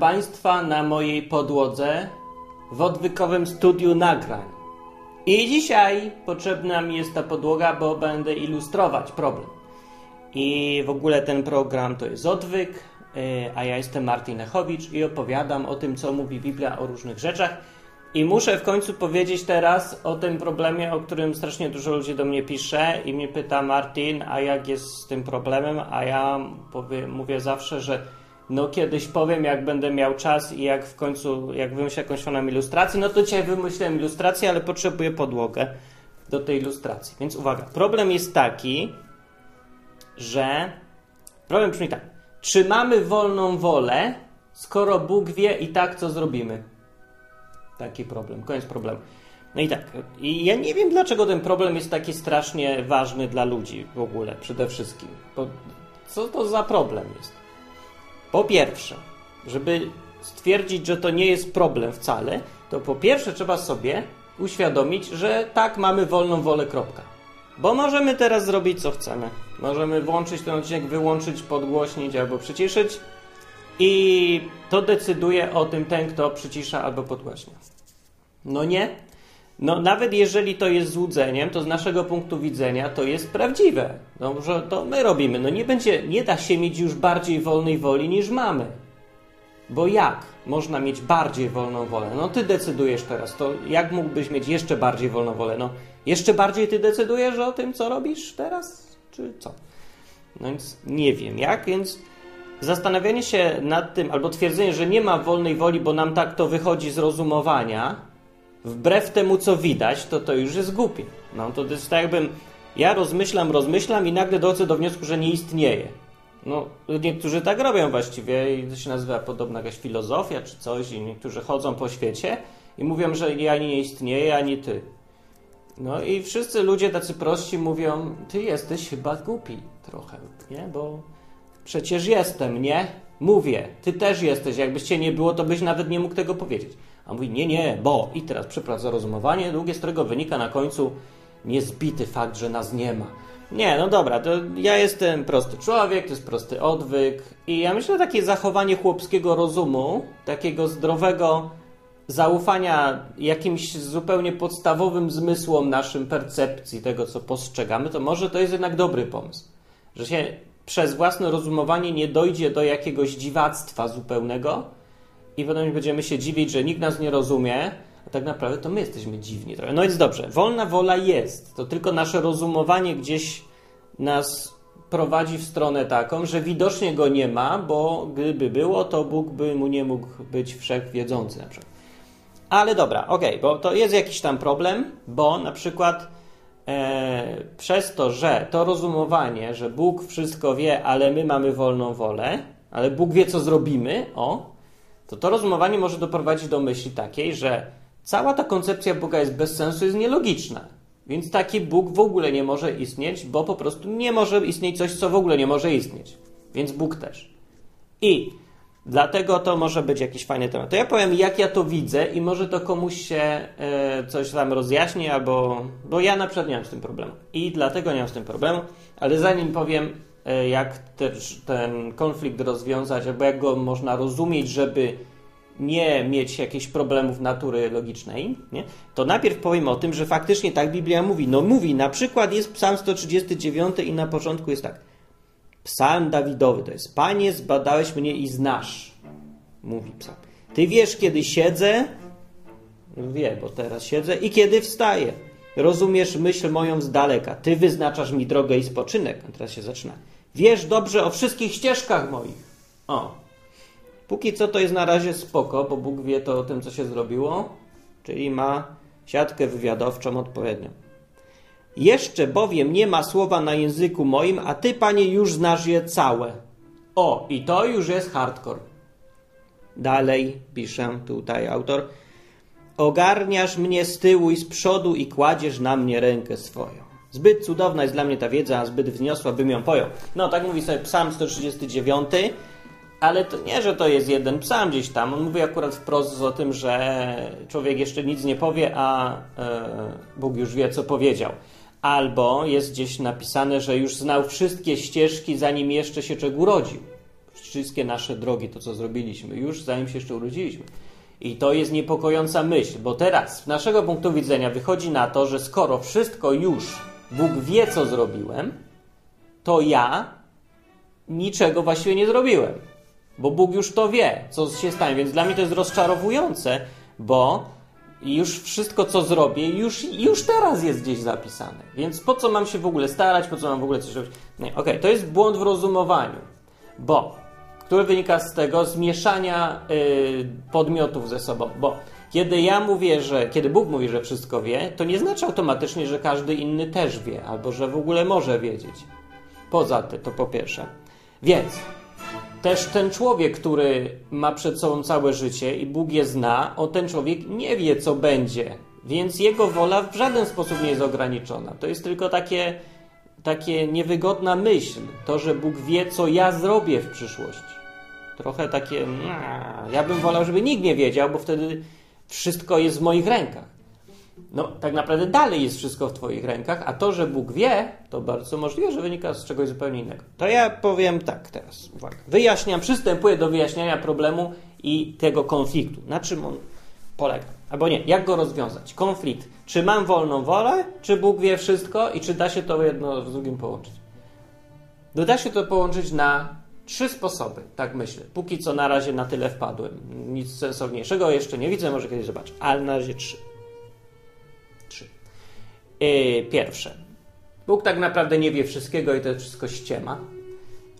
Państwa na mojej podłodze w odwykowym studiu nagrań. I dzisiaj potrzebna mi jest ta podłoga, bo będę ilustrować problem. I w ogóle ten program to jest odwyk, yy, a ja jestem Martin Echowicz i opowiadam o tym, co mówi Biblia o różnych rzeczach. I muszę w końcu powiedzieć teraz o tym problemie, o którym strasznie dużo ludzi do mnie pisze i mnie pyta Martin, a jak jest z tym problemem, a ja mówię zawsze, że no kiedyś powiem, jak będę miał czas i jak w końcu, jak wymyślę jakąś fajną ilustrację, no to dzisiaj wymyśliłem ilustrację, ale potrzebuję podłogę do tej ilustracji. Więc uwaga, problem jest taki, że problem brzmi tak, czy mamy wolną wolę, skoro Bóg wie i tak, co zrobimy? Taki problem, koniec problemu. No i tak, i ja nie wiem, dlaczego ten problem jest taki strasznie ważny dla ludzi w ogóle, przede wszystkim. Bo co to za problem jest? Po pierwsze, żeby stwierdzić, że to nie jest problem wcale, to po pierwsze trzeba sobie uświadomić, że tak, mamy wolną wolę, kropka. Bo możemy teraz zrobić co chcemy. Możemy włączyć ten odcinek, wyłączyć, podgłośnić albo przyciszyć i to decyduje o tym ten, kto przycisza albo podgłaśnia. No nie. No nawet jeżeli to jest złudzeniem, to z naszego punktu widzenia to jest prawdziwe. No, że to my robimy. No nie będzie, nie da się mieć już bardziej wolnej woli niż mamy. Bo jak można mieć bardziej wolną wolę? No ty decydujesz teraz. To jak mógłbyś mieć jeszcze bardziej wolną wolę? No jeszcze bardziej ty decydujesz o tym, co robisz teraz? Czy co? No więc nie wiem jak, więc zastanawianie się nad tym, albo twierdzenie, że nie ma wolnej woli, bo nam tak to wychodzi z rozumowania, wbrew temu, co widać, to to już jest głupie. No to jest tak jakbym ja rozmyślam, rozmyślam i nagle dochodzę do wniosku, że nie istnieje. No, niektórzy tak robią właściwie i to się nazywa podobna jakaś filozofia czy coś i niektórzy chodzą po świecie i mówią, że ja nie istnieję, ani ty. No i wszyscy ludzie tacy prości mówią, ty jesteś chyba głupi trochę, nie? Bo przecież jestem, nie? Mówię, ty też jesteś, jakbyś cię nie było, to byś nawet nie mógł tego powiedzieć. A mówi, nie, nie, bo i teraz przeprowadza rozumowanie długie, z którego wynika na końcu niezbity fakt, że nas nie ma. Nie, no dobra, to ja jestem prosty człowiek, to jest prosty odwyk i ja myślę, że takie zachowanie chłopskiego rozumu, takiego zdrowego zaufania jakimś zupełnie podstawowym zmysłom naszym percepcji tego, co postrzegamy, to może to jest jednak dobry pomysł. Że się przez własne rozumowanie nie dojdzie do jakiegoś dziwactwa zupełnego i potem będziemy się dziwić, że nikt nas nie rozumie, a tak naprawdę to my jesteśmy dziwni trochę. No więc dobrze, wolna wola jest, to tylko nasze rozumowanie gdzieś nas prowadzi w stronę taką, że widocznie go nie ma, bo gdyby było, to Bóg by mu nie mógł być wszechwiedzący na przykład. Ale dobra, okej, okay, bo to jest jakiś tam problem, bo na przykład e, przez to, że to rozumowanie, że Bóg wszystko wie, ale my mamy wolną wolę, ale Bóg wie, co zrobimy, o, to to rozumowanie może doprowadzić do myśli takiej, że cała ta koncepcja Boga jest bez sensu, jest nielogiczna. Więc taki Bóg w ogóle nie może istnieć, bo po prostu nie może istnieć coś, co w ogóle nie może istnieć. Więc Bóg też. I dlatego to może być jakiś fajny temat. To ja powiem, jak ja to widzę i może to komuś się e, coś tam rozjaśni, albo... Bo ja na przykład nie mam z tym problemu. I dlatego nie mam z tym problemu. Ale zanim powiem, jak też ten konflikt rozwiązać, albo jak go można rozumieć, żeby nie mieć jakichś problemów natury logicznej, nie? to najpierw powiem o tym, że faktycznie tak Biblia mówi. No mówi, na przykład jest Psalm 139 i na początku jest tak. Psalm Dawidowy to jest Panie, zbadałeś mnie i znasz. Mówi psalm. Ty wiesz, kiedy siedzę, wie, bo teraz siedzę, i kiedy wstaję. Rozumiesz myśl moją z daleka. Ty wyznaczasz mi drogę i spoczynek. A teraz się zaczyna. Wiesz dobrze o wszystkich ścieżkach moich. O, Póki co to jest na razie spoko, bo Bóg wie to o tym, co się zrobiło, czyli ma siatkę wywiadowczą odpowiednią. Jeszcze bowiem nie ma słowa na języku moim, a ty, panie, już znasz je całe. O, i to już jest hardcore. Dalej piszę tutaj autor. Ogarniasz mnie z tyłu i z przodu i kładziesz na mnie rękę swoją. Zbyt cudowna jest dla mnie ta wiedza, zbyt wzniosła, bym ją pojął. No, tak mówi sobie Psalm 139. Ale to nie, że to jest jeden psalm gdzieś tam. On mówi akurat wprost o tym, że człowiek jeszcze nic nie powie, a e, Bóg już wie, co powiedział. Albo jest gdzieś napisane, że już znał wszystkie ścieżki, zanim jeszcze się czego urodził. wszystkie nasze drogi, to co zrobiliśmy, już zanim się jeszcze urodziliśmy. I to jest niepokojąca myśl, bo teraz z naszego punktu widzenia wychodzi na to, że skoro wszystko już Bóg wie, co zrobiłem, to ja niczego właściwie nie zrobiłem. Bo Bóg już to wie, co się stanie. Więc dla mnie to jest rozczarowujące, bo już wszystko, co zrobię, już, już teraz jest gdzieś zapisane. Więc po co mam się w ogóle starać, po co mam w ogóle coś robić? Nie, okej, okay, to jest błąd w rozumowaniu, bo który wynika z tego zmieszania y, podmiotów ze sobą, bo kiedy ja mówię, że, kiedy Bóg mówi, że wszystko wie, to nie znaczy automatycznie, że każdy inny też wie, albo że w ogóle może wiedzieć. Poza tym, to po pierwsze. Więc też ten człowiek, który ma przed sobą całe życie i Bóg je zna, on ten człowiek nie wie, co będzie. Więc jego wola w żaden sposób nie jest ograniczona. To jest tylko takie, takie niewygodna myśl, to, że Bóg wie, co ja zrobię w przyszłości. Trochę takie, ja bym wolał, żeby nikt nie wiedział, bo wtedy wszystko jest w moich rękach. No, tak naprawdę dalej jest wszystko w Twoich rękach, a to, że Bóg wie, to bardzo możliwe, że wynika z czegoś zupełnie innego. To ja powiem tak teraz. Uwaga. Wyjaśniam, przystępuję do wyjaśniania problemu i tego konfliktu. Na czym on polega? Albo nie, jak go rozwiązać? Konflikt. Czy mam wolną wolę, czy Bóg wie wszystko i czy da się to jedno z drugim połączyć? No, da się to połączyć na trzy sposoby, tak myślę. Póki co na razie na tyle wpadłem. Nic sensowniejszego jeszcze nie widzę, może kiedyś zobaczę. Ale na razie trzy. Yy, pierwsze. Bóg tak naprawdę nie wie wszystkiego i to jest wszystko ściema.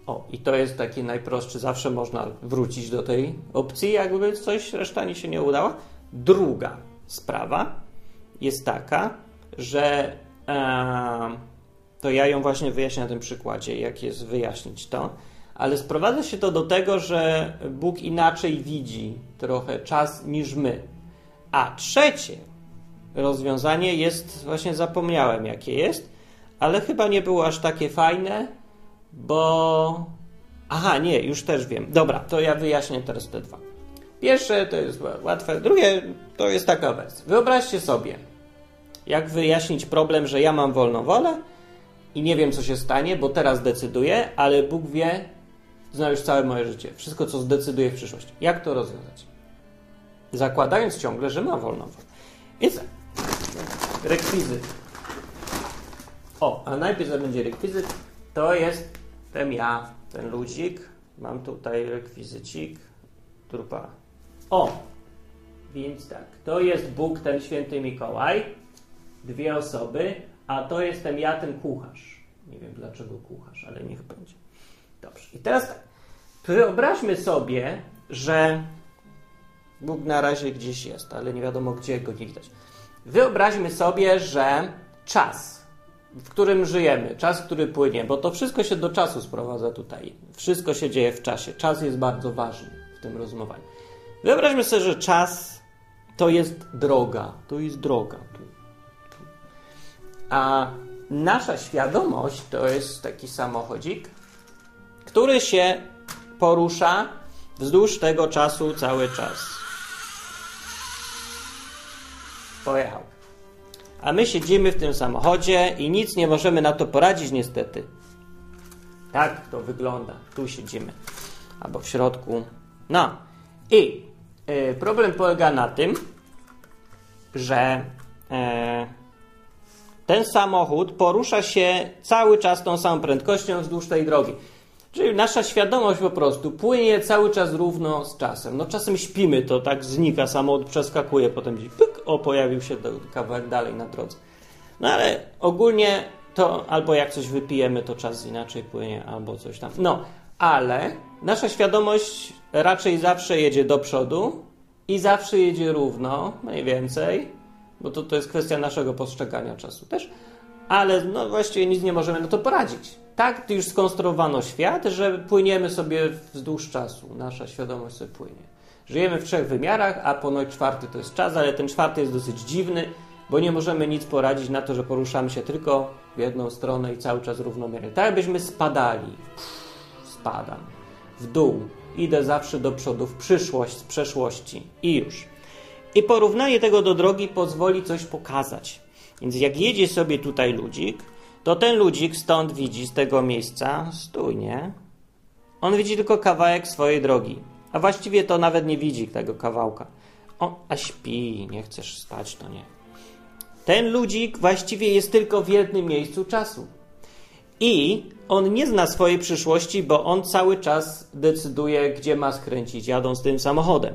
O, i to jest taki najprostszy, zawsze można wrócić do tej opcji, jakby coś reszta nie się nie udała. Druga sprawa jest taka, że e, to ja ją właśnie wyjaśnię na tym przykładzie, jak jest wyjaśnić to, ale sprowadza się to do tego, że Bóg inaczej widzi trochę czas niż my. A trzecie, rozwiązanie jest, właśnie zapomniałem jakie jest, ale chyba nie było aż takie fajne, bo. Aha, nie, już też wiem. Dobra, to ja wyjaśnię teraz te dwa. Pierwsze to jest łatwe, drugie to jest taka wersja. Wyobraźcie sobie, jak wyjaśnić problem, że ja mam wolną wolę i nie wiem, co się stanie, bo teraz decyduję, ale Bóg wie, zna już całe moje życie, wszystko, co zdecyduje w przyszłości. Jak to rozwiązać? Zakładając ciągle, że mam wolną wolę. Więc rekwizyt. O, a najpierw będzie rekwizyt. To jest ten ja, ten ludzik. Mam tutaj rekwizycik. Trupa. O! Więc tak, to jest Bóg, ten święty Mikołaj. Dwie osoby. A to jestem ja, ten kucharz. Nie wiem dlaczego kucharz, ale niech będzie. Dobrze. I teraz tak. Wyobraźmy sobie, że Bóg na razie gdzieś jest, ale nie wiadomo gdzie go nie widać. Wyobraźmy sobie, że czas, w którym żyjemy, czas, który płynie, bo to wszystko się do czasu sprowadza tutaj. Wszystko się dzieje w czasie. Czas jest bardzo ważny w tym rozumowaniu. Wyobraźmy sobie, że czas to jest droga. To jest droga. A nasza świadomość to jest taki samochodzik, który się porusza wzdłuż tego czasu cały czas. pojechał. A my siedzimy w tym samochodzie i nic nie możemy na to poradzić, niestety. Tak to wygląda. Tu siedzimy. Albo w środku. No. I y, problem polega na tym, że y, ten samochód porusza się cały czas tą samą prędkością wzdłuż tej drogi. Czyli nasza świadomość po prostu płynie cały czas równo z czasem. No czasem śpimy, to tak znika, samochód przeskakuje, potem gdzieś pyk, o, pojawił się kawałek dalej na drodze. No ale ogólnie to albo jak coś wypijemy, to czas inaczej płynie, albo coś tam. No, ale nasza świadomość raczej zawsze jedzie do przodu i zawsze jedzie równo, mniej więcej, bo to, to jest kwestia naszego postrzegania czasu też, ale no właściwie nic nie możemy na to poradzić tak już skonstruowano świat, że płyniemy sobie wzdłuż czasu. Nasza świadomość sobie płynie. Żyjemy w trzech wymiarach, a ponoć czwarty to jest czas, ale ten czwarty jest dosyć dziwny, bo nie możemy nic poradzić na to, że poruszamy się tylko w jedną stronę i cały czas równomiernie. Tak jakbyśmy spadali. spadam. W dół. Idę zawsze do przodu, w przyszłość, z przeszłości. I już. I porównanie tego do drogi pozwoli coś pokazać. Więc jak jedzie sobie tutaj ludzik, to ten ludzik stąd widzi, z tego miejsca, stój, nie? On widzi tylko kawałek swojej drogi, a właściwie to nawet nie widzi tego kawałka. O, a śpi, nie chcesz spać, to nie. Ten ludzik właściwie jest tylko w jednym miejscu czasu. I on nie zna swojej przyszłości, bo on cały czas decyduje, gdzie ma skręcić, jadąc tym samochodem.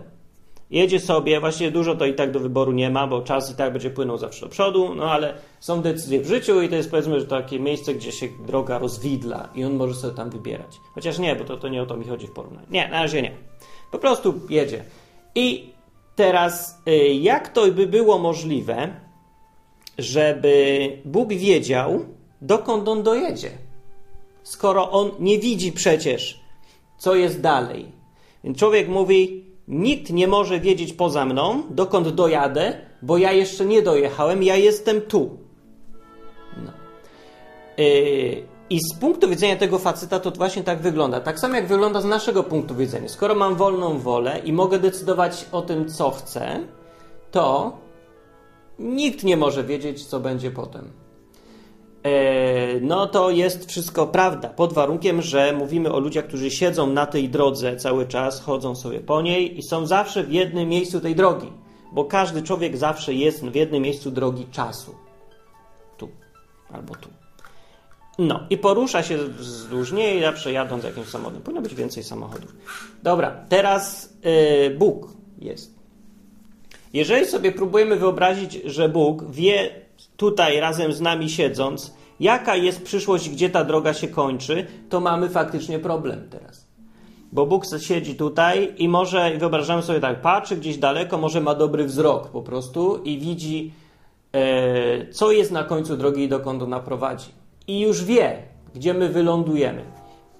Jedzie sobie, właściwie dużo to i tak do wyboru nie ma, bo czas i tak będzie płynął zawsze do przodu, no ale są decyzje w życiu i to jest powiedzmy, że takie miejsce, gdzie się droga rozwidla i on może sobie tam wybierać. Chociaż nie, bo to, to nie o to mi chodzi w porównaniu. Nie, na razie nie. Po prostu jedzie. I teraz, y, jak to by było możliwe, żeby Bóg wiedział, dokąd on dojedzie? Skoro on nie widzi przecież, co jest dalej. Więc człowiek mówi, Nikt nie może wiedzieć poza mną, dokąd dojadę, bo ja jeszcze nie dojechałem, ja jestem tu. No. Yy, I z punktu widzenia tego faceta to właśnie tak wygląda. Tak samo jak wygląda z naszego punktu widzenia. Skoro mam wolną wolę i mogę decydować o tym, co chcę, to nikt nie może wiedzieć, co będzie potem. E, no to jest wszystko prawda, pod warunkiem, że mówimy o ludziach, którzy siedzą na tej drodze cały czas, chodzą sobie po niej i są zawsze w jednym miejscu tej drogi, bo każdy człowiek zawsze jest w jednym miejscu drogi czasu. Tu albo tu. No i porusza się wzdłuż niej, zawsze jadąc jakimś samochodem. Powinno być więcej samochodów. Dobra, teraz yy, Bóg jest. Jeżeli sobie próbujemy wyobrazić, że Bóg wie tutaj razem z nami siedząc, jaka jest przyszłość, gdzie ta droga się kończy, to mamy faktycznie problem teraz. Bo Bóg siedzi tutaj i może, wyobrażamy sobie tak, patrzy gdzieś daleko, może ma dobry wzrok po prostu i widzi, e, co jest na końcu drogi i dokąd ona prowadzi. I już wie, gdzie my wylądujemy.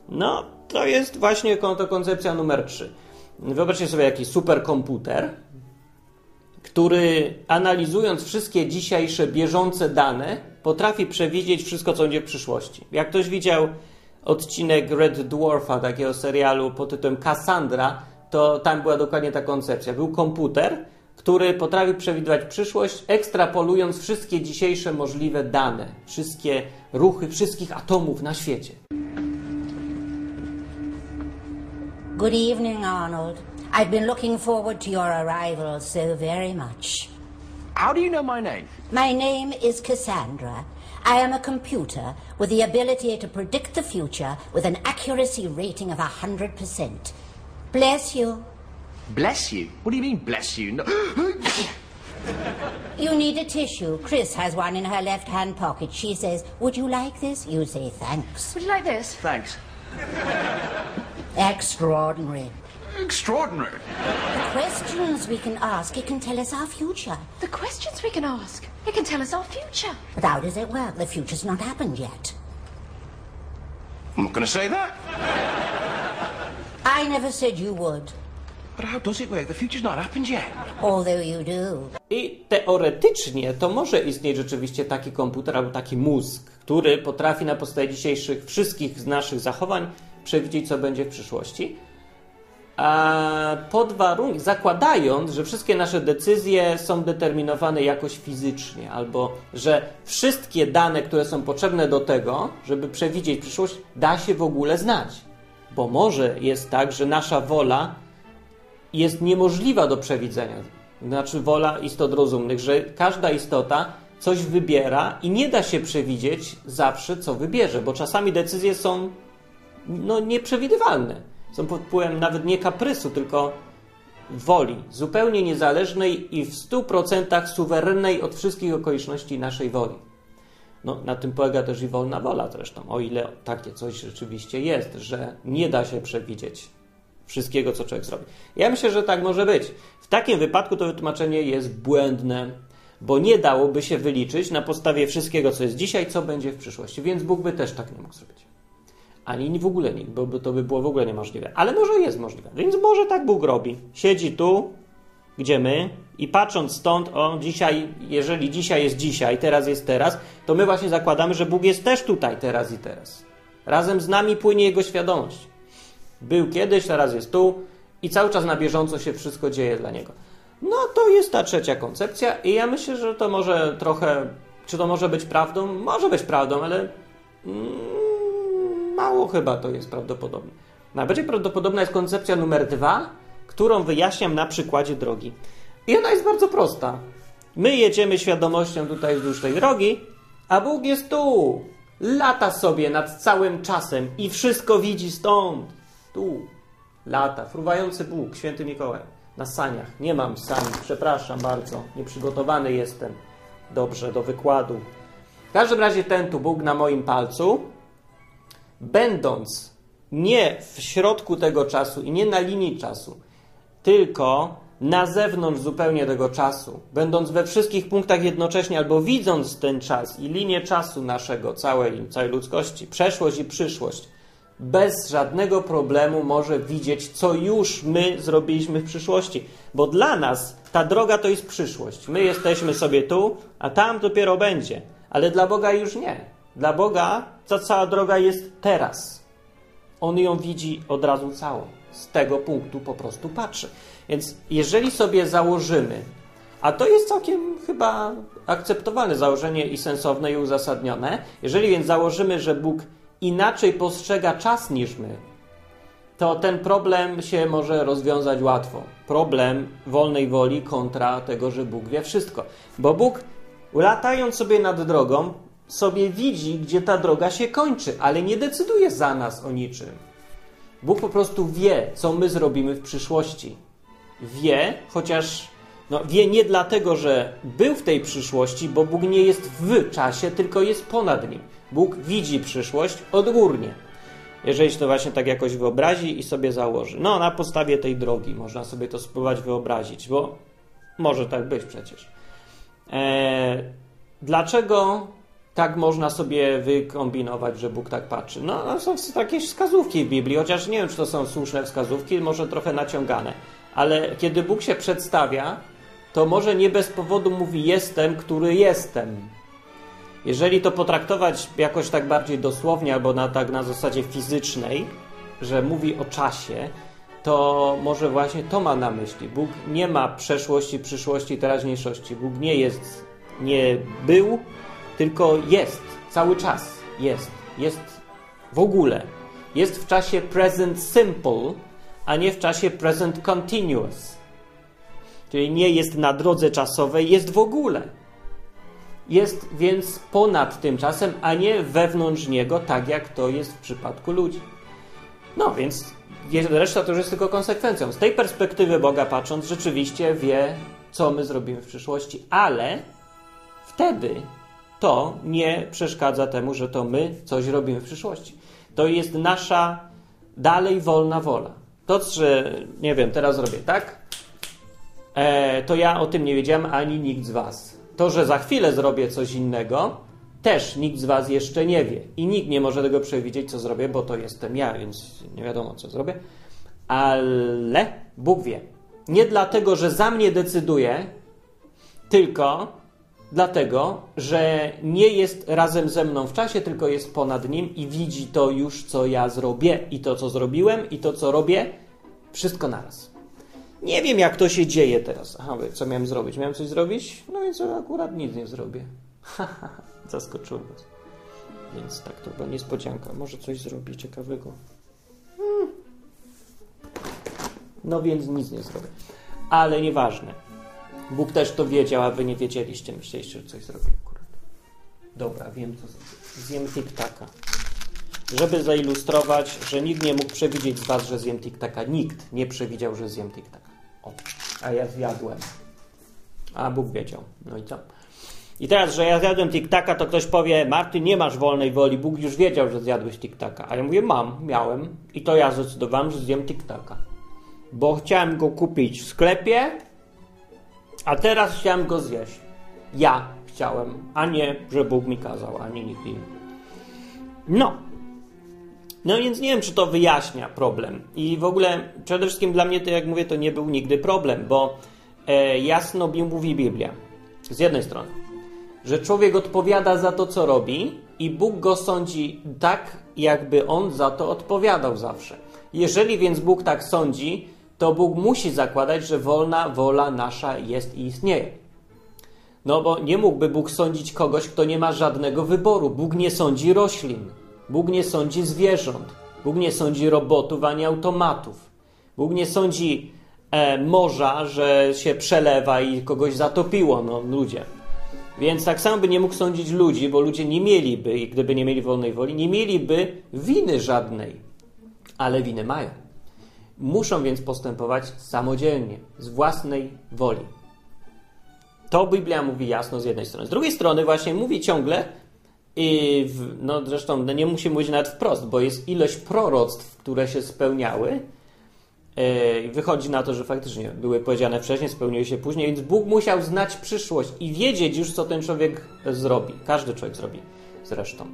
No, to jest właśnie to koncepcja numer 3. Wyobraźcie sobie jakiś superkomputer, który analizując wszystkie dzisiejsze bieżące dane, potrafi przewidzieć wszystko, co będzie w przyszłości. Jak ktoś widział odcinek Red Dwarfa, takiego serialu pod tytułem Cassandra, to tam była dokładnie ta koncepcja. Był komputer, który potrafi przewidywać przyszłość, ekstrapolując wszystkie dzisiejsze możliwe dane, wszystkie ruchy wszystkich atomów na świecie. Good evening, Arnold. I've been looking forward to your arrival so very much. How do you know my name? My name is Cassandra. I am a computer with the ability to predict the future with an accuracy rating of 100%. Bless you. Bless you? What do you mean, bless you? No. you need a tissue. Chris has one in her left hand pocket. She says, Would you like this? You say, Thanks. Would you like this? Thanks. Extraordinary. Extraordinary. The questions we can ask, it can tell us our future. The questions we can ask, it can tell us our future. But how does it work? The future's not happened yet. I'm not going to say that. I never said you would. But how does it work? The future's not happened yet. Although you do. I teoretycznie to może istnieć rzeczywiście taki komputer albo taki mózg, który potrafi na podstawie dzisiejszych wszystkich z naszych zachowań przewidzieć, co będzie w przyszłości pod warunkiem, zakładając, że wszystkie nasze decyzje są determinowane jakoś fizycznie, albo że wszystkie dane, które są potrzebne do tego, żeby przewidzieć przyszłość, da się w ogóle znać. Bo może jest tak, że nasza wola jest niemożliwa do przewidzenia. Znaczy wola istot rozumnych, że każda istota coś wybiera i nie da się przewidzieć zawsze, co wybierze, bo czasami decyzje są no, nieprzewidywalne są pod wpływem nawet nie kaprysu, tylko woli, zupełnie niezależnej i w 100% suwerennej od wszystkich okoliczności naszej woli. No, na tym polega też i wolna wola zresztą, o ile takie coś rzeczywiście jest, że nie da się przewidzieć wszystkiego, co człowiek zrobi. Ja myślę, że tak może być. W takim wypadku to wytłumaczenie jest błędne, bo nie dałoby się wyliczyć na podstawie wszystkiego, co jest dzisiaj, co będzie w przyszłości, więc Bóg by też tak nie mógł zrobić ani w ogóle nikt, bo to by było w ogóle niemożliwe. Ale może jest możliwe. Więc może tak Bóg robi. Siedzi tu, gdzie my i patrząc stąd, o dzisiaj, jeżeli dzisiaj jest dzisiaj, teraz jest teraz, to my właśnie zakładamy, że Bóg jest też tutaj, teraz i teraz. Razem z nami płynie Jego świadomość. Był kiedyś, teraz jest tu i cały czas na bieżąco się wszystko dzieje dla Niego. No to jest ta trzecia koncepcja i ja myślę, że to może trochę, czy to może być prawdą? Może być prawdą, ale... Mało chyba to jest prawdopodobne. Najbardziej prawdopodobna jest koncepcja numer dwa, którą wyjaśniam na przykładzie drogi. I ona jest bardzo prosta. My jedziemy świadomością tutaj wzdłuż tej drogi, a Bóg jest tu. Lata sobie nad całym czasem i wszystko widzi stąd. Tu. Lata. Fruwający Bóg, święty Mikołaj. Na saniach. Nie mam sani, przepraszam bardzo. Nieprzygotowany jestem dobrze do wykładu. W każdym razie ten tu Bóg na moim palcu, będąc nie w środku tego czasu i nie na linii czasu, tylko na zewnątrz zupełnie tego czasu, będąc we wszystkich punktach jednocześnie albo widząc ten czas i linię czasu naszego, całej, całej ludzkości, przeszłość i przyszłość, bez żadnego problemu może widzieć, co już my zrobiliśmy w przyszłości. Bo dla nas ta droga to jest przyszłość. My jesteśmy sobie tu, a tam dopiero będzie. Ale dla Boga już nie. Dla Boga ta cała droga jest teraz. On ją widzi od razu całą. Z tego punktu po prostu patrzy. Więc jeżeli sobie założymy, a to jest całkiem chyba akceptowalne założenie i sensowne i uzasadnione, jeżeli więc założymy, że Bóg inaczej postrzega czas niż my, to ten problem się może rozwiązać łatwo. Problem wolnej woli kontra tego, że Bóg wie wszystko. Bo Bóg, latając sobie nad drogą, sobie widzi, gdzie ta droga się kończy, ale nie decyduje za nas o niczym. Bóg po prostu wie, co my zrobimy w przyszłości. Wie, chociaż no, wie nie dlatego, że był w tej przyszłości, bo Bóg nie jest w czasie, tylko jest ponad nim. Bóg widzi przyszłość odgórnie. Jeżeli się to właśnie tak jakoś wyobrazi i sobie założy. No, na podstawie tej drogi można sobie to spróbować wyobrazić, bo może tak być przecież. Eee, dlaczego tak można sobie wykombinować, że Bóg tak patrzy? No, są takie wskazówki w Biblii, chociaż nie wiem, czy to są słuszne wskazówki, może trochę naciągane. Ale kiedy Bóg się przedstawia, to może nie bez powodu mówi jestem, który jestem. Jeżeli to potraktować jakoś tak bardziej dosłownie, albo na, tak na zasadzie fizycznej, że mówi o czasie, to może właśnie to ma na myśli. Bóg nie ma przeszłości, przyszłości, teraźniejszości. Bóg nie jest, nie był, tylko jest. Cały czas jest. Jest w ogóle. Jest w czasie present simple, a nie w czasie present continuous. Czyli nie jest na drodze czasowej, jest w ogóle. Jest więc ponad tym czasem, a nie wewnątrz niego, tak jak to jest w przypadku ludzi. No więc reszta to już jest tylko konsekwencją. Z tej perspektywy Boga patrząc, rzeczywiście wie, co my zrobimy w przyszłości, ale wtedy to nie przeszkadza temu, że to my coś robimy w przyszłości. To jest nasza dalej wolna wola. To, że nie wiem, teraz zrobię tak, e, to ja o tym nie wiedziałem ani nikt z Was. To, że za chwilę zrobię coś innego, też nikt z Was jeszcze nie wie. I nikt nie może tego przewidzieć, co zrobię, bo to jestem ja, więc nie wiadomo, co zrobię. Ale Bóg wie. Nie dlatego, że za mnie decyduje, tylko dlatego, że nie jest razem ze mną w czasie, tylko jest ponad nim i widzi to już, co ja zrobię, i to, co zrobiłem, i to, co robię, wszystko naraz. Nie wiem, jak to się dzieje teraz. Aha, co miałem zrobić? Miałem coś zrobić? No więc akurat nic nie zrobię. Zaskoczyłem was. Więc tak, to była niespodzianka. Może coś zrobi ciekawego. Hmm. No więc nic nie zrobię. Ale nieważne. Bóg też to wiedział, a wy nie wiedzieliście. Myśleliście, że coś zrobię akurat. Dobra, wiem co zrobię. Zjem tiktaka. Żeby zailustrować, że nikt nie mógł przewidzieć z was, że zjem tiktaka. Nikt nie przewidział, że zjem tiktaka. O, a ja zjadłem. A Bóg wiedział. No i co? I teraz, że ja zjadłem tiktaka, to ktoś powie, Marty, nie masz wolnej woli, Bóg już wiedział, że zjadłeś tiktaka. A ja mówię, mam, miałem. I to ja zdecydowałem, że zjem tiktaka. Bo chciałem go kupić w sklepie, a teraz chciałem go zjeść. Ja chciałem, a nie, że Bóg mi kazał, ani nikt inny. No. No więc nie wiem, czy to wyjaśnia problem. I w ogóle przede wszystkim dla mnie to, jak mówię, to nie był nigdy problem, bo e, jasno mówi Biblia. Z jednej strony, że człowiek odpowiada za to, co robi i Bóg go sądzi tak, jakby on za to odpowiadał zawsze. Jeżeli więc Bóg tak sądzi, to Bóg musi zakładać, że wolna wola nasza jest i istnieje. No bo nie mógłby Bóg sądzić kogoś, kto nie ma żadnego wyboru. Bóg nie sądzi roślin. Bóg nie sądzi zwierząt. Bóg nie sądzi robotów ani automatów. Bóg nie sądzi e, morza, że się przelewa i kogoś zatopiło, no ludzie. Więc tak samo by nie mógł sądzić ludzi, bo ludzie nie mieliby, gdyby nie mieli wolnej woli, nie mieliby winy żadnej. Ale winy mają. Muszą więc postępować samodzielnie, z własnej woli. To Biblia mówi jasno z jednej strony. Z drugiej strony właśnie mówi ciągle, i w, no zresztą no nie musi mówić nawet wprost, bo jest ilość proroctw, które się spełniały. Yy, wychodzi na to, że faktycznie były powiedziane wcześniej, spełniły się później, więc Bóg musiał znać przyszłość i wiedzieć już, co ten człowiek zrobi. Każdy człowiek zrobi zresztą.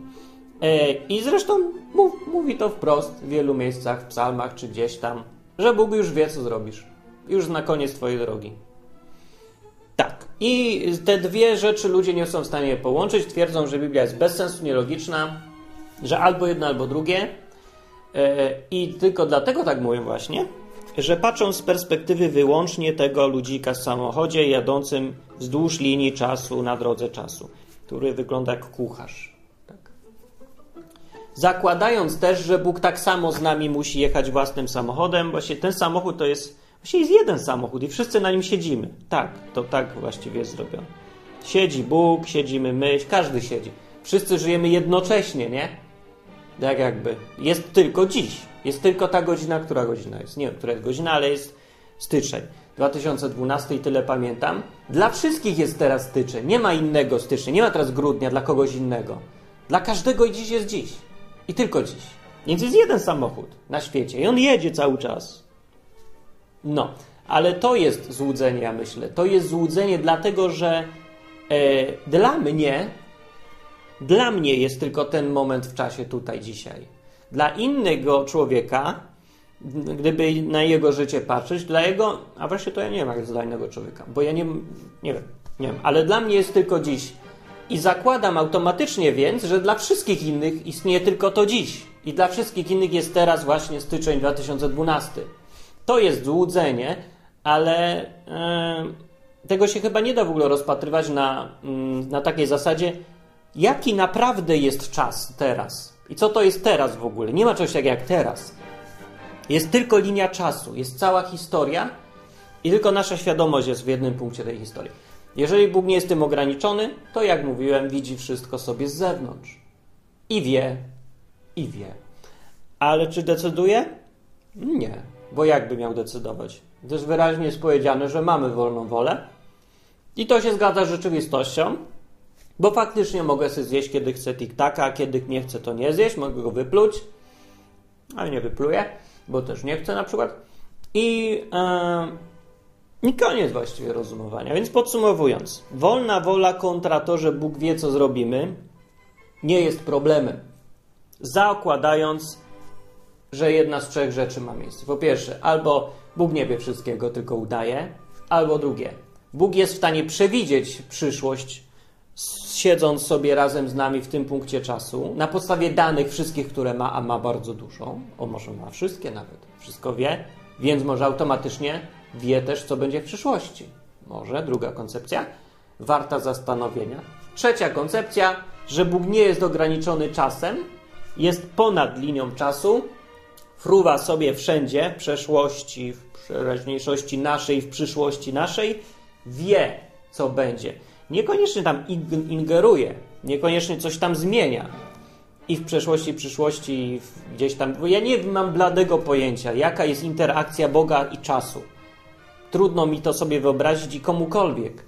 Yy, I zresztą mów, mówi to wprost w wielu miejscach, w psalmach czy gdzieś tam, że Bóg już wie, co zrobisz. Już na koniec twojej drogi. Tak. I te dwie rzeczy ludzie nie są w stanie połączyć. Twierdzą, że Biblia jest bez sensu, nielogiczna, że albo jedno, albo drugie. E, I tylko dlatego tak mówię właśnie, że patrzą z perspektywy wyłącznie tego ludzika w samochodzie jadącym wzdłuż linii czasu na drodze czasu, który wygląda jak kucharz. Zakładając też, że Bóg tak samo z nami musi jechać własnym samochodem, właśnie ten samochód to jest Właściwie jest jeden samochód i wszyscy na nim siedzimy. Tak, to tak właściwie jest zrobione. Siedzi Bóg, siedzimy my, każdy siedzi. Wszyscy żyjemy jednocześnie, nie? Tak jakby. Jest tylko dziś. Jest tylko ta godzina, która godzina jest. Nie która jest godzina, ale jest styczeń. 2012 i tyle pamiętam. Dla wszystkich jest teraz styczeń. Nie ma innego stycznia. Nie ma teraz grudnia dla kogoś innego. Dla każdego i dziś jest dziś. I tylko dziś. Więc jest jeden samochód na świecie i on jedzie cały czas. No, ale to jest złudzenie, ja myślę. To jest złudzenie, dlatego że e, dla mnie, dla mnie jest tylko ten moment w czasie tutaj, dzisiaj. Dla innego człowieka, gdyby na jego życie patrzeć, dla jego, a właśnie to ja nie wiem, jak jest dla innego człowieka, bo ja nie, nie wiem, nie wiem, ale dla mnie jest tylko dziś. I zakładam automatycznie więc, że dla wszystkich innych istnieje tylko to dziś. I dla wszystkich innych jest teraz właśnie styczeń 2012. To jest złudzenie, ale e, tego się chyba nie da w ogóle rozpatrywać na, mm, na takiej zasadzie, jaki naprawdę jest czas teraz. I co to jest teraz w ogóle? Nie ma czegoś takiego jak teraz. Jest tylko linia czasu, jest cała historia i tylko nasza świadomość jest w jednym punkcie tej historii. Jeżeli Bóg nie jest tym ograniczony, to jak mówiłem, widzi wszystko sobie z zewnątrz. I wie, i wie. Ale czy decyduje? Nie. Bo jakby miał decydować? Gdyż wyraźnie jest powiedziane, że mamy wolną wolę i to się zgadza z rzeczywistością, bo faktycznie mogę sobie zjeść, kiedy chcę tiktaka, a kiedy nie chcę, to nie zjeść, mogę go wypluć, ale nie wypluję, bo też nie chcę na przykład. I, yy, i koniec właściwie rozumowania. Więc podsumowując, wolna wola kontra to, że Bóg wie, co zrobimy, nie jest problemem. Zakładając, że jedna z trzech rzeczy ma miejsce. Po pierwsze, albo Bóg nie wie wszystkiego, tylko udaje, albo drugie, Bóg jest w stanie przewidzieć przyszłość, siedząc sobie razem z nami w tym punkcie czasu, na podstawie danych wszystkich, które ma, a ma bardzo dużo, o może ma wszystkie nawet, wszystko wie, więc może automatycznie wie też, co będzie w przyszłości. Może, druga koncepcja, warta zastanowienia. Trzecia koncepcja, że Bóg nie jest ograniczony czasem, jest ponad linią czasu, fruwa sobie wszędzie, w przeszłości, w teraźniejszości naszej, w przyszłości naszej, wie, co będzie. Niekoniecznie tam ingeruje, niekoniecznie coś tam zmienia. I w przeszłości, przyszłości, gdzieś tam. Bo ja nie mam bladego pojęcia, jaka jest interakcja Boga i czasu. Trudno mi to sobie wyobrazić i komukolwiek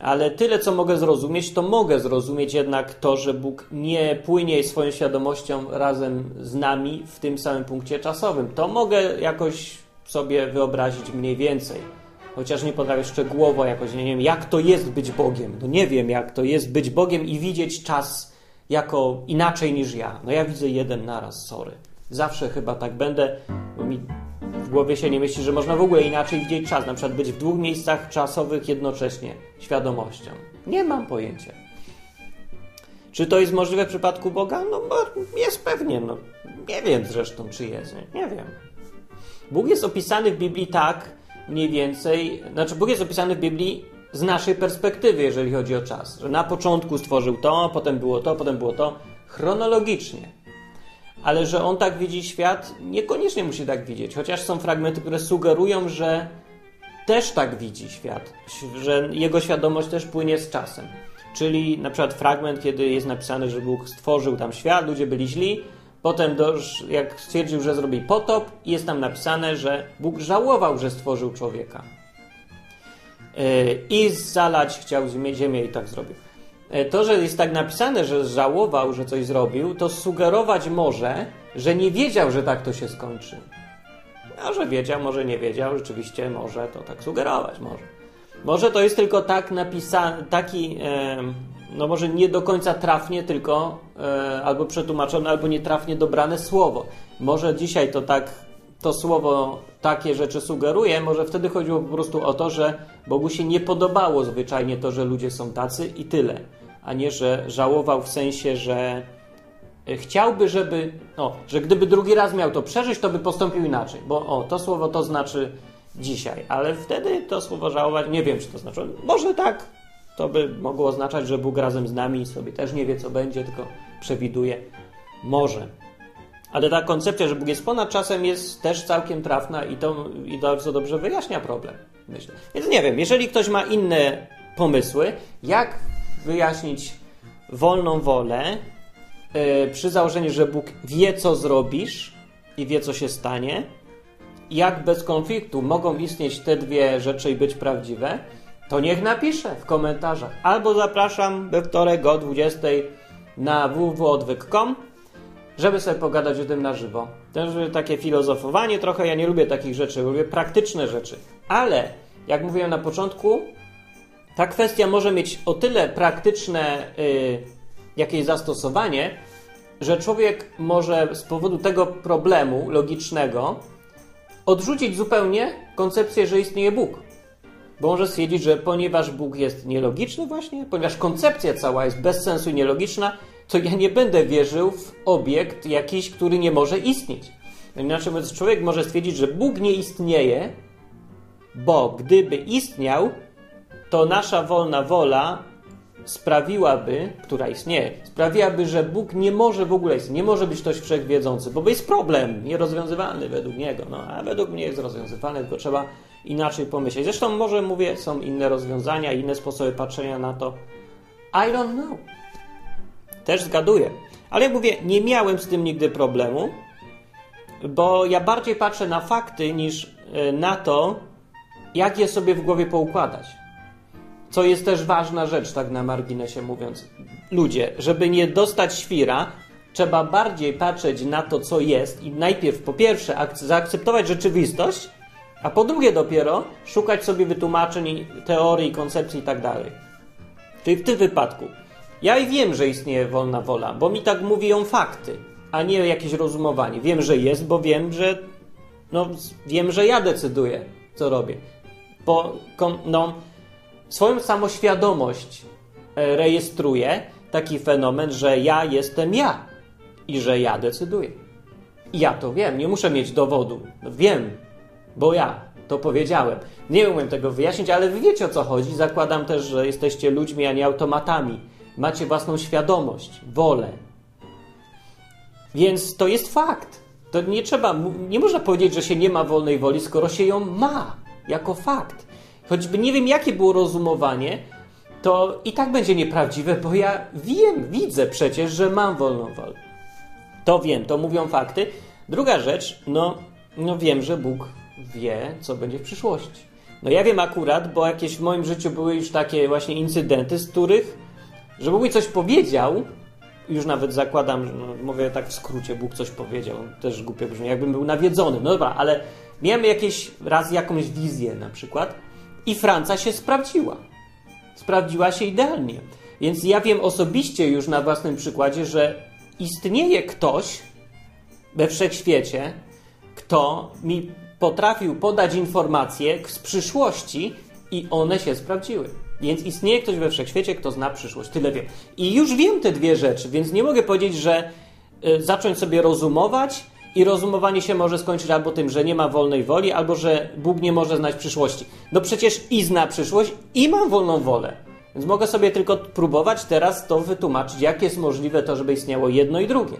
ale tyle, co mogę zrozumieć, to mogę zrozumieć jednak to, że Bóg nie płynie swoją świadomością razem z nami w tym samym punkcie czasowym. To mogę jakoś sobie wyobrazić mniej więcej. Chociaż nie potrafię szczegółowo jakoś, nie wiem, jak to jest być Bogiem. No nie wiem, jak to jest być Bogiem i widzieć czas jako inaczej niż ja. No ja widzę jeden naraz, sorry. Zawsze chyba tak będę, bo mi w głowie się nie myśli, że można w ogóle inaczej widzieć czas, na przykład być w dwóch miejscach czasowych jednocześnie, świadomością. Nie mam pojęcia. Czy to jest możliwe w przypadku Boga? No jest pewnie, no. Nie wiem zresztą, czy jest, nie, nie wiem. Bóg jest opisany w Biblii tak, mniej więcej, znaczy Bóg jest opisany w Biblii z naszej perspektywy, jeżeli chodzi o czas. Że na początku stworzył to, potem było to, potem było to, chronologicznie. Ale że on tak widzi świat, niekoniecznie musi tak widzieć. Chociaż są fragmenty, które sugerują, że też tak widzi świat, że jego świadomość też płynie z czasem. Czyli na przykład fragment, kiedy jest napisane, że Bóg stworzył tam świat, ludzie byli źli, potem jak stwierdził, że zrobi potop, jest tam napisane, że Bóg żałował, że stworzył człowieka. Yy, I zalać chciał ziemię i tak zrobił. Yy, to, że jest tak napisane, że żałował, że coś zrobił, to sugerować może, że nie wiedział, że tak to się skończy. A że wiedział, może nie wiedział, rzeczywiście może to tak sugerować, może. Może to jest tylko tak napisane, taki, e, no może nie do końca trafnie, tylko e, albo przetłumaczone, albo nietrafnie dobrane słowo. Może dzisiaj to tak, to słowo takie rzeczy sugeruje, może wtedy chodziło po prostu o to, że Bogu się nie podobało zwyczajnie to, że ludzie są tacy i tyle, a nie, że żałował w sensie, że chciałby, żeby, no, że gdyby drugi raz miał to przeżyć, to by postąpił inaczej, bo o, to słowo to znaczy dzisiaj, ale wtedy to słowo żałować, nie wiem, czy to znaczy, może tak, to by mogło oznaczać, że Bóg razem z nami sobie też nie wie, co będzie, tylko przewiduje. Może. Ale ta koncepcja, że Bóg jest ponad czasem, jest też całkiem trafna i to i bardzo dobrze wyjaśnia problem, myślę. Więc nie wiem, jeżeli ktoś ma inne pomysły, jak wyjaśnić wolną wolę, yy, przy założeniu, że Bóg wie, co zrobisz i wie, co się stanie, jak bez konfliktu mogą istnieć te dwie rzeczy i być prawdziwe, to niech napisze w komentarzach. Albo zapraszam we wtorek o 20 na www.odwyk.com, żeby sobie pogadać o tym na żywo. Też takie filozofowanie trochę, ja nie lubię takich rzeczy, lubię praktyczne rzeczy. Ale, jak mówiłem na początku, ta kwestia może mieć o tyle praktyczne yy, jakieś zastosowanie, że człowiek może z powodu tego problemu logicznego odrzucić zupełnie koncepcję, że istnieje Bóg. Bo może stwierdzić, że ponieważ Bóg jest nielogiczny właśnie, ponieważ koncepcja cała jest bez sensu i nielogiczna, to ja nie będę wierzył w obiekt jakiś, który nie może istnieć. Inaczej mówiąc, człowiek może stwierdzić, że Bóg nie istnieje, bo gdyby istniał, to nasza wolna wola sprawiłaby, która istnieje, sprawiłaby, że Bóg nie może w ogóle istnieć, nie może być ktoś wszechwiedzący, bo jest problem nierozwiązywalny według niego, no, a według mnie jest rozwiązywalny, tylko trzeba inaczej pomyśleć. Zresztą może, mówię, są inne rozwiązania, inne sposoby patrzenia na to. I don't know. Też zgaduję. Ale jak mówię, nie miałem z tym nigdy problemu, bo ja bardziej patrzę na fakty niż e, na to, jak je sobie w głowie poukładać. Co jest też ważna rzecz, tak na marginesie mówiąc. Ludzie, żeby nie dostać świra, trzeba bardziej patrzeć na to, co jest i najpierw po pierwsze zaakceptować rzeczywistość, a po drugie dopiero szukać sobie wytłumaczeń, teorii, koncepcji i tak dalej. Czyli w tym wypadku. Ja wiem, że istnieje wolna wola, bo mi tak mówią fakty, a nie jakieś rozumowanie. Wiem, że jest, bo wiem, że no, wiem, że ja decyduję, co robię. Bo no, swoją samoświadomość e, rejestruje taki fenomen, że ja jestem ja i że ja decyduję. I ja to wiem, nie muszę mieć dowodu. Wiem, bo ja to powiedziałem. Nie umiem tego wyjaśnić, ale wy wiecie o co chodzi. Zakładam też, że jesteście ludźmi, a nie automatami. Macie własną świadomość, wolę. Więc to jest fakt. To nie trzeba, nie można powiedzieć, że się nie ma wolnej woli, skoro się ją ma jako fakt choćby nie wiem, jakie było rozumowanie, to i tak będzie nieprawdziwe, bo ja wiem, widzę przecież, że mam wolną wolę. To wiem, to mówią fakty. Druga rzecz, no, no wiem, że Bóg wie, co będzie w przyszłości. No ja wiem akurat, bo jakieś w moim życiu były już takie właśnie incydenty, z których, że Bóg mi coś powiedział, już nawet zakładam, no, mówię tak w skrócie, Bóg coś powiedział, też głupio brzmi, jakbym był nawiedzony. No dobra, ale miałem jakieś raz jakąś wizję na przykład, i Franca się sprawdziła. Sprawdziła się idealnie. Więc ja wiem osobiście już na własnym przykładzie, że istnieje ktoś we wszechświecie, kto mi potrafił podać informacje z przyszłości i one się sprawdziły. Więc istnieje ktoś we wszechświecie, kto zna przyszłość. Tyle wiem. I już wiem te dwie rzeczy, więc nie mogę powiedzieć, że y, zacząć sobie rozumować i rozumowanie się może skończyć albo tym, że nie ma wolnej woli, albo że Bóg nie może znać przyszłości. No przecież i zna przyszłość, i mam wolną wolę. Więc mogę sobie tylko próbować teraz to wytłumaczyć, jak jest możliwe to, żeby istniało jedno i drugie.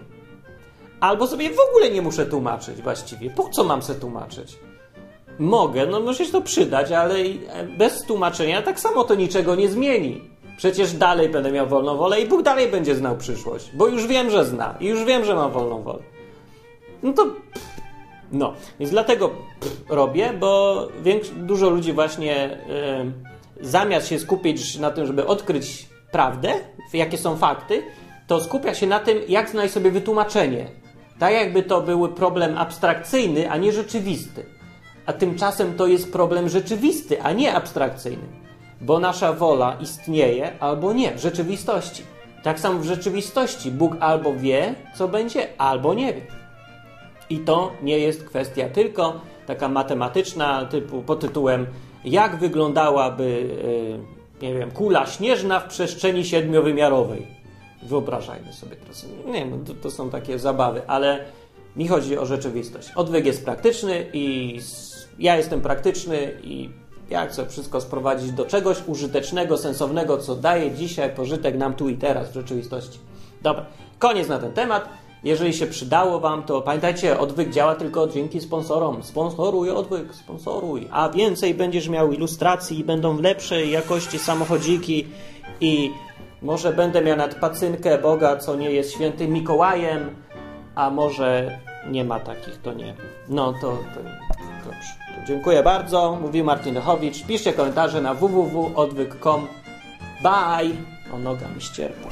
Albo sobie w ogóle nie muszę tłumaczyć właściwie. Po co mam se tłumaczyć? Mogę, no muszę się to przydać, ale e, bez tłumaczenia tak samo to niczego nie zmieni. Przecież dalej będę miał wolną wolę i Bóg dalej będzie znał przyszłość, bo już wiem, że zna i już wiem, że mam wolną wolę. No to no, więc dlatego robię, bo większo- dużo ludzi właśnie y, zamiast się skupić na tym, żeby odkryć prawdę, jakie są fakty, to skupia się na tym, jak znaleźć sobie wytłumaczenie. Tak jakby to był problem abstrakcyjny, a nie rzeczywisty. A tymczasem to jest problem rzeczywisty, a nie abstrakcyjny. Bo nasza wola istnieje albo nie w rzeczywistości. Tak samo w rzeczywistości Bóg albo wie, co będzie, albo nie wie. I to nie jest kwestia tylko taka matematyczna, typu pod tytułem jak wyglądałaby, e, nie wiem, kula śnieżna w przestrzeni siedmiowymiarowej. Wyobrażajmy sobie teraz. Nie wiem, to, to są takie zabawy, ale mi chodzi o rzeczywistość. Odwyk jest praktyczny i ja jestem praktyczny i ja chcę wszystko sprowadzić do czegoś użytecznego, sensownego, co daje dzisiaj pożytek nam tu i teraz w rzeczywistości. Dobra, koniec na ten temat. Jeżeli się przydało Wam, to pamiętajcie, odwyk działa tylko dzięki sponsorom. Sponsoruj odwyk, sponsoruj. A więcej będziesz miał ilustracji będą w lepszej jakości samochodziki i może będę miał nad pacynkę Boga, co nie jest świętym Mikołajem, a może nie ma takich, to nie. No to, to dobrze. To dziękuję bardzo. Mówił Martin Lechowicz. Piszcie komentarze na www.odwyk.com. Bye! O, noga mi ścierpła.